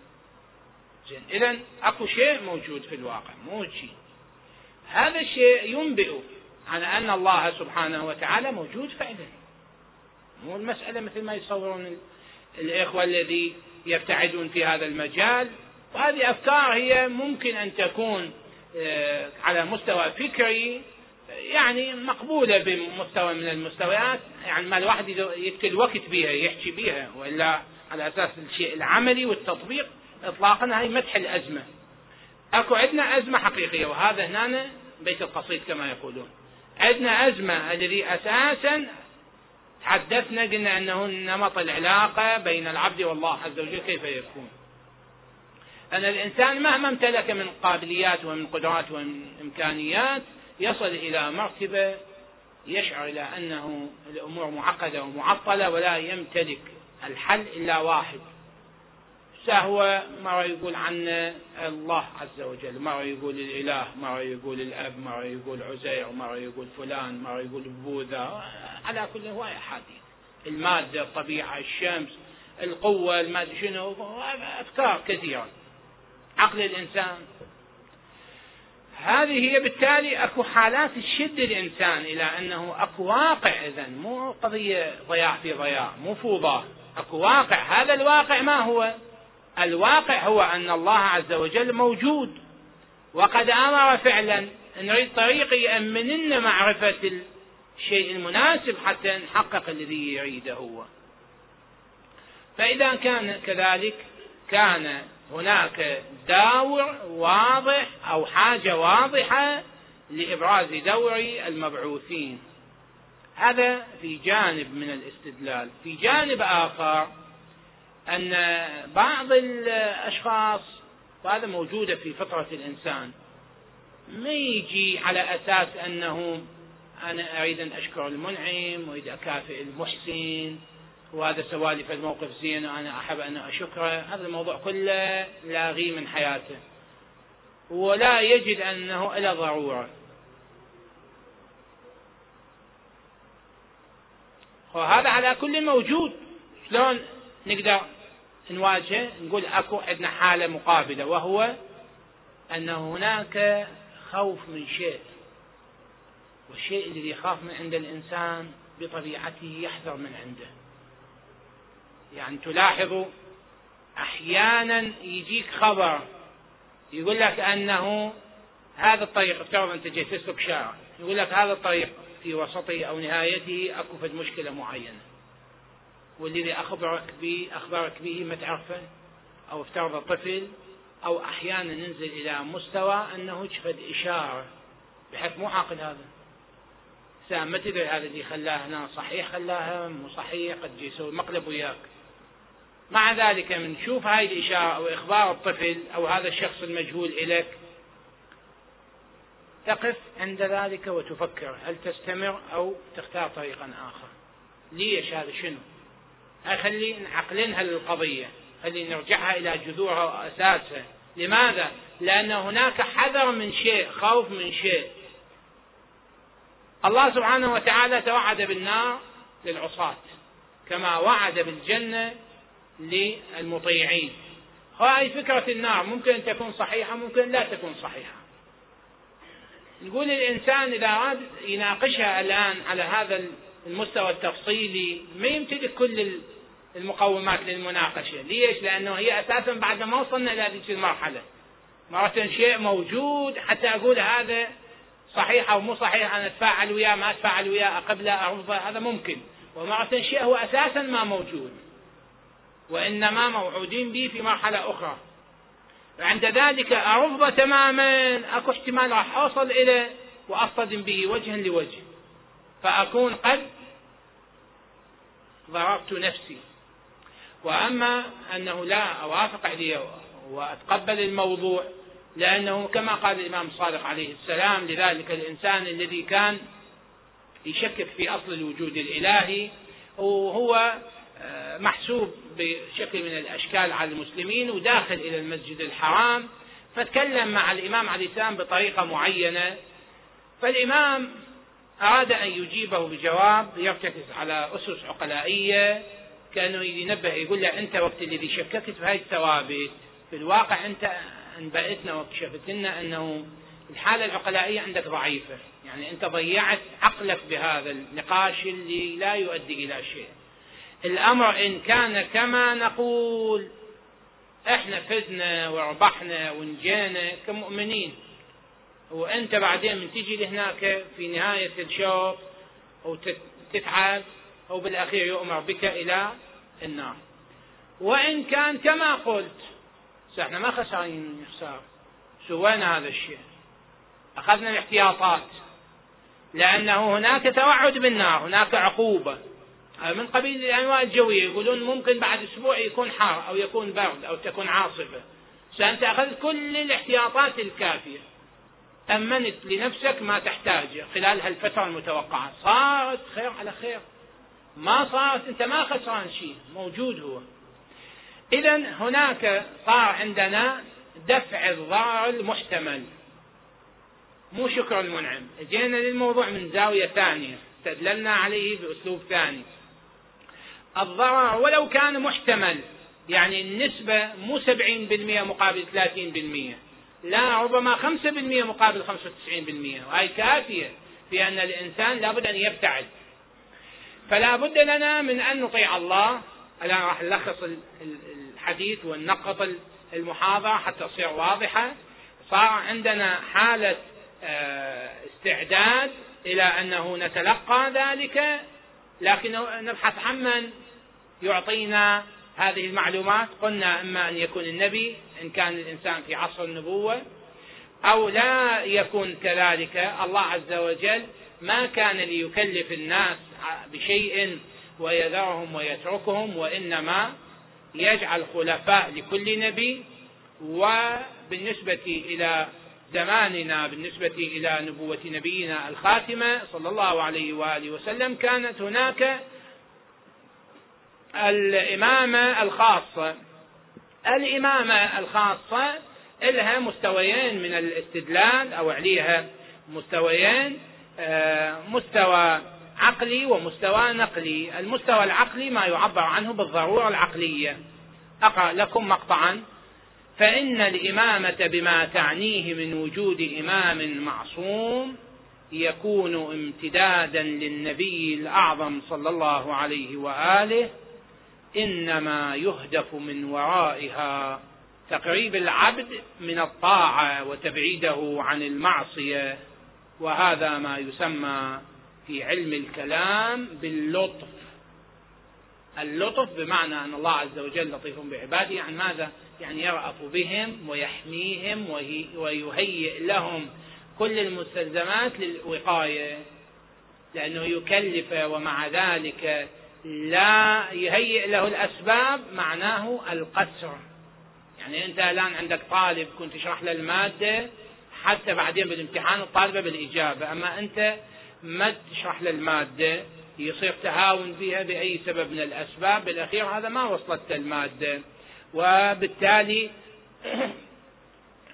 زين اذا أكو شيء موجود في الواقع مو شيء. هذا الشيء ينبئ عن أن الله سبحانه وتعالى موجود فعلا. مو المسألة مثل ما يصورون الإخوة الذي يبتعدون في هذا المجال. وهذه أفكار هي ممكن أن تكون آه، على مستوى فكري يعني مقبولة بمستوى من المستويات يعني ما الواحد يقتل وقت بها يحكي بها وإلا على أساس الشيء العملي والتطبيق إطلاقا هاي مدح الأزمة. أكو عندنا أزمة حقيقية وهذا هنا بيت القصيد كما يقولون. عندنا أزمة الذي أساسا تحدثنا قلنا أنه نمط العلاقة بين العبد والله عز وجل كيف يكون. أن الإنسان مهما امتلك من قابليات ومن قدرات ومن إمكانيات يصل إلى مرتبة يشعر إلى أنه الأمور معقدة ومعطلة ولا يمتلك الحل إلا واحد. هو مرة يقول عن الله عز وجل؟ مرة يقول الإله؟ مرة يقول الأب؟ مرة يقول عزير؟ مرة يقول فلان؟ مرة يقول بوذا؟ على كل هواية أحاديث. المادة الطبيعة الشمس القوة المادة شنو؟ أفكار كثيرة. عقل الإنسان. هذه هي بالتالي أكو حالات تشد الإنسان إلى أنه أكو واقع اذا مو قضية ضياع في ضياع مو فوضى. أكو واقع هذا الواقع ما هو؟ الواقع هو أن الله عز وجل موجود. وقد آمر فعلا نريد طريق يامن لنا معرفة الشيء المناسب حتى نحقق الذي يريده هو. فإذا كان كذلك كان هناك داور واضح أو حاجة واضحة لإبراز دور المبعوثين. هذا في جانب من الاستدلال. في جانب آخر أن بعض الأشخاص وهذا موجوده في فطرة الإنسان ما يجي على أساس أنه أنا أريد أن أشكر المنعم واريد اكافئ المحسن وهذا سوالف الموقف زين وأنا أحب أن أشكره. هذا الموضوع كله لاغي من حياته. ولا يجد أنه إلى ضرورة. وهذا على كل موجود. شلون نقدر نواجهه نقول أكو عندنا حالة مقابلة وهو أن هناك خوف من شيء. والشيء الذي يخاف من عند الإنسان بطبيعته يحذر من عنده. يعني تلاحظوا أحيانا يجيك خبر يقول لك أنه هذا الطريق افترض أنت جيت تسلك شارع يقول لك هذا الطريق في وسطه أو نهايته أكو فد مشكلة معينة. والذي أخبرك به أخبرك به ما تعرفه أو افترض طفل أو أحيانا ننزل إلى مستوى أنه فد إشارة بحيث مو عاقل هذا. سام ما تدري هذا اللي خلاه هنا صحيح خلاها مو صحيح قد يسوي مقلب وياك. مع ذلك من نشوف هاي الإشارة أو إخبار الطفل أو هذا الشخص المجهول إليك تقف عند ذلك وتفكر هل تستمر أو تختار طريقا آخر. ليش هذا شنو؟ خلي نعقلنها للقضية خلي نرجعها إلى جذورها وأساسها. لماذا؟ لأن هناك حذر من شيء خوف من شيء. الله سبحانه وتعالى توعد بالنار للعصاة كما وعد بالجنة للمطيعين. هاي فكرة النار ممكن أن تكون صحيحة ممكن لا تكون صحيحة. نقول الإنسان إذا أراد يناقشها الآن على هذا المستوى التفصيلي ما يمتلك كل المقومات للمناقشة. ليش؟ لأنه هي أساسا بعد ما وصلنا إلى هذه المرحلة. مرة شيء موجود حتى أقول هذا صحيح أو مو صحيح أنا أتفاعل وياه ما أتفاعل وياه أقبله أرفضه هذا ممكن. ومرة شيء هو أساسا ما موجود. وإنما موعودين به في مرحلة أخرى. عند ذلك أرفض تماما أكو احتمال راح أوصل إليه وأصطدم به وجها لوجه. فأكون قد ضررت نفسي. وأما أنه لا أوافق عليه وأتقبل الموضوع لأنه كما قال الإمام الصادق عليه السلام لذلك الإنسان الذي كان يشكك في أصل الوجود الإلهي وهو محسوب بشكل من الأشكال على المسلمين وداخل إلى المسجد الحرام فتكلم مع الإمام عليه السلام بطريقة معينة. فالإمام أراد أن يجيبه بجواب يرتكز على أسس عقلائية كأنه ينبه يقول له أنت وقت الذي شككت هذه الثوابت في الواقع أنت أنبأتنا وكشفت لنا أنه الحالة العقلائية عندك ضعيفة. يعني أنت ضيعت عقلك بهذا النقاش اللي لا يؤدي إلى شيء. الأمر إن كان كما نقول. إحنا فزنا وربحنا ونجينا كمؤمنين. وأنت بعدين من تجي لهناك في نهاية الشوط وتتعب أو بالأخير يؤمر بك إلى النار. وإن كان كما قلت إحنا ما خسرين خسارة سوينا هذا الشيء؟ أخذنا الاحتياطات. لأنه هناك توعد بالنار هناك عقوبة. من قبيل الأنواع الجوية يقولون ممكن بعد أسبوع يكون حار أو يكون برد أو تكون عاصفة. فأنت أخذت كل الاحتياطات الكافية. أمنت لنفسك ما تحتاجه خلال هالفترة المتوقعة. صارت خير على خير. ما صارت أنت ما خسران شيء. موجود هو. إذا هناك صار عندنا دفع الضرر المحتمل. مو شكر المنعم. جينا للموضوع من زاوية ثانية. استدللنا عليه بأسلوب ثاني. الضرر ولو كان محتمل يعني النسبة مو سبعين بالمئة مقابل ثلاثين بالمئة لا ربما خمسة بالمئة مقابل خمسة وتسعين بالمئة وهي كافية في أن الإنسان لابد أن يبتعد. فلا بد لنا من أن نطيع الله. الآن راح نلخص الحديث وننقط المحاضرة حتى تصير واضحة. صار عندنا حالة آه، استعداد إلى أنه نتلقى ذلك لكن نبحث عن من يعطينا هذه المعلومات. قلنا إما أن يكون النبي إن كان الإنسان في عصر النبوة أو لا يكون كذلك. الله عز وجل ما كان ليكلف الناس بشيء ويذرهم ويتركهم وإنما يجعل خلفاء لكل نبي. وبالنسبة إلى زماننا بالنسبة إلى نبوة نبينا الخاتمة صلى الله عليه وآله وسلم كانت هناك الإمامة الخاصة. الإمامة الخاصة لها مستويين من الاستدلال أو عليها مستويين آه، مستوى عقلي ومستوى نقلي. المستوى العقلي ما يعبر عنه بالضرورة العقلية. أقرأ لكم مقطعا. فإن الإمامة بما تعنيه من وجود إمام معصوم يكون امتدادا للنبي الأعظم صلى الله عليه وآله إنما يهدف من ورائها تقريب العبد من الطاعة وتبعيده عن المعصية وهذا ما يسمى في علم الكلام باللطف اللطف بمعنى أن الله عز وجل لطيف بعباده يعني ماذا؟ يعني يرأف بهم ويحميهم ويهيئ لهم كل المستلزمات للوقاية لأنه يكلف ومع ذلك لا يهيئ له الأسباب معناه القسر. يعني أنت الآن عندك طالب كنت تشرح له المادة حتى بعدين بالامتحان الطالبة بالإجابة. أما أنت ما تشرح له المادة يصير تهاون فيها بأي سبب من الأسباب. بالأخير هذا ما وصلت المادة. وبالتالي *clears throat*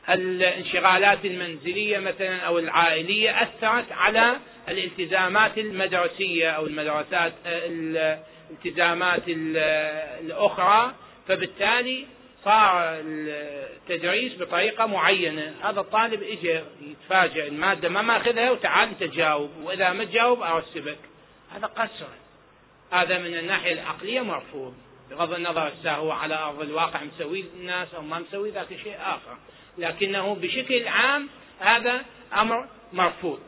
الانشغالات المنزلية مثلا أو العائلية أثرت على الالتزامات المدرسية أو المدرسات الالتزامات الأخرى فبالتالي صار التدريس بطريقة معينة. هذا الطالب اجى يتفاجئ المادة ما ماخذها وتعال انت جاوب وإذا ما تجاوب أرسبك. هذا قسر هذا من الناحية العقلية مرفوض بغض النظر هو على أرض الواقع مسوي الناس أو ما مسوي ذاك شيء آخر. لكنه بشكل عام هذا أمر مرفوض.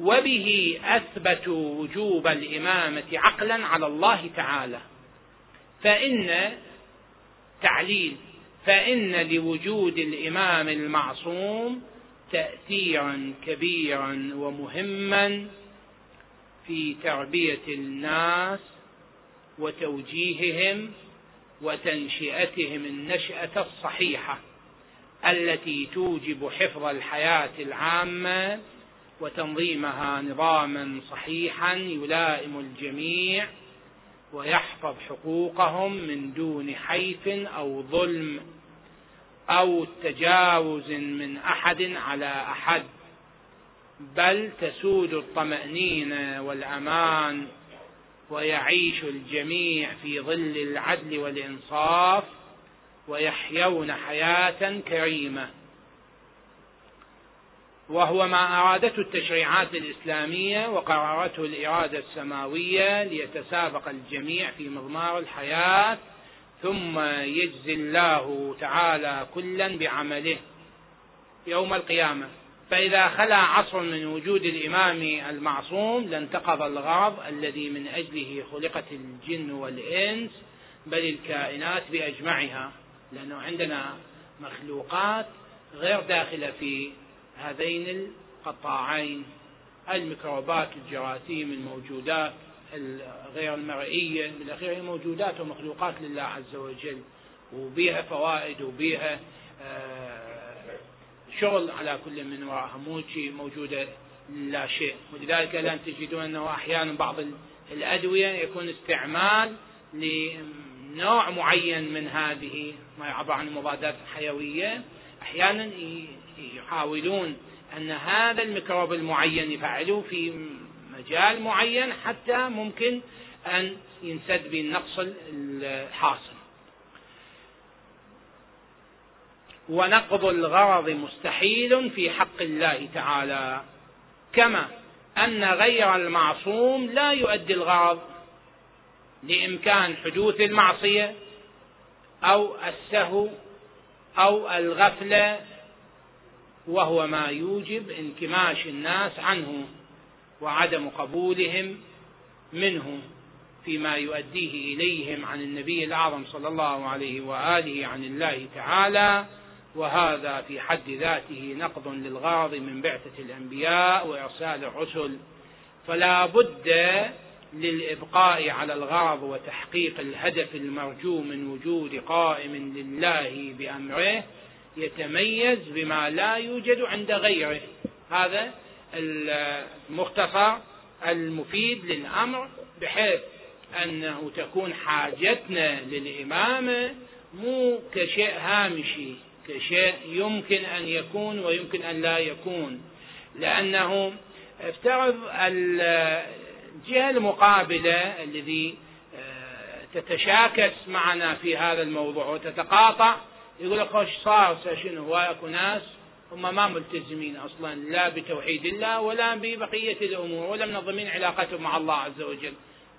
وبه اثبتوا وجوب الإمامة عقلا على الله تعالى. فإن تعليل فإن لوجود الإمام المعصوم تاثيرا كبيرا ومهما في تربية الناس وتوجيههم وتنشئتهم النشأة الصحيحة التي توجب حفظ الحياة العامة وتنظيمها نظاما صحيحا يلائم الجميع ويحفظ حقوقهم من دون حيف أو ظلم أو تجاوز من أحد على أحد بل تسود الطمأنينة والأمان ويعيش الجميع في ظل العدل والإنصاف ويحيون حياة كريمة. وهو ما أرادته التشريعات الإسلامية وقررته الإرادة السماوية ليتسابق الجميع في مضمار الحياة ثم يجزي الله تعالى كلا بعمله يوم القيامة. فإذا خلا عصر من وجود الإمام المعصوم لانتقض الغرض الذي من أجله خلقت الجن والإنس بل الكائنات بأجمعها لأنه عندنا مخلوقات غير داخلة في هذين القطاعين الميكروبات الجراثيم الموجودات غير المرئية بالأخير هي موجودات ومخلوقات لله عز وجل وبيها فوائد وبيها آه، شغل على كل من وراءها مو موجودة لا شيء. ولذلك الآن تجدون أنه أحيانا بعض الأدوية يكون استعمال لنوع معين من هذه ما يعبر عن المضادات الحيوية أحيانا يحاولون أن هذا الميكروب المعين يفعلوه في مجال معين حتى ممكن أن ينسد بالنقص الحاصل. ونقض الغرض مستحيل في حق الله تعالى كما أن غير المعصوم لا يؤدي الغرض لإمكان حدوث المعصية أو السهو أو الغفلة وهو ما يوجب انكماش الناس عنه وعدم قبولهم منه فيما يؤديه إليهم عن النبي الأعظم صلى الله عليه وآله عن الله تعالى. وهذا في حد ذاته نقض للغرض من بعثة الأنبياء وإرسال الرسل. فلا بد للإبقاء على الغرض وتحقيق الهدف المرجو من وجود قائم لله بأمره. يتميز بما لا يوجد عند غيره. هذا المختصر المفيد للأمر بحيث أنه تكون حاجتنا للامامه مو كشيء هامشي كشيء يمكن أن يكون ويمكن أن لا يكون. لأنه افترض الجهة المقابلة الذي تتشاكس معنا في هذا الموضوع وتتقاطع يقول لك خوش صار؟ شنو؟ هو اكو ناس. هم ما ملتزمين أصلا لا بتوحيد الله ولا ببقية الأمور ولا منظمين علاقتهم مع الله عز وجل.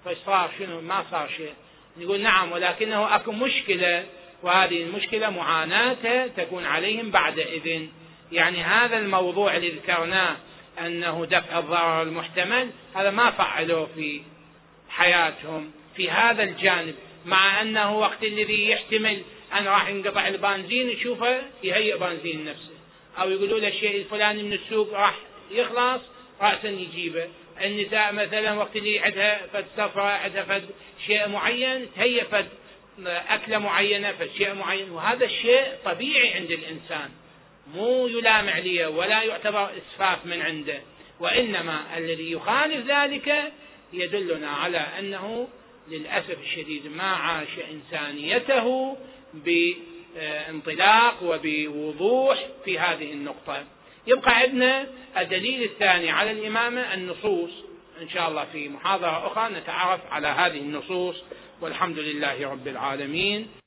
فصار شنو؟ ما صار شيء. نقول نعم ولكنه أكو مشكلة وهذه المشكلة معاناتها تكون عليهم بعد إذن. يعني هذا الموضوع اللي ذكرناه أنه دفع الضرر المحتمل هذا ما فعلوه في حياتهم. في هذا الجانب مع أنه وقت الذي يحتمل ان راح ينقطع البنزين يشوفه يهيئ بنزين نفسه. أو يقولوا له الشيء الفلاني من السوق راح يخلص راسا يجيبه. النساء مثلا وقت اللي عندها فد سفره عندها فد شيء معين تهيئ فد أكلة معينة فد شيء معين. وهذا الشيء طبيعي عند الإنسان. مو يلام عليه ولا يعتبر إسفاف من عنده. وإنما الذي يخالف ذلك يدلنا على أنه للأسف الشديد ما عاش إنسانيته بانطلاق وبوضوح في هذه النقطة. يبقى عندنا الدليل الثاني على الإمامة النصوص. إن شاء الله في محاضرة أخرى نتعرف على هذه النصوص. والحمد لله رب العالمين.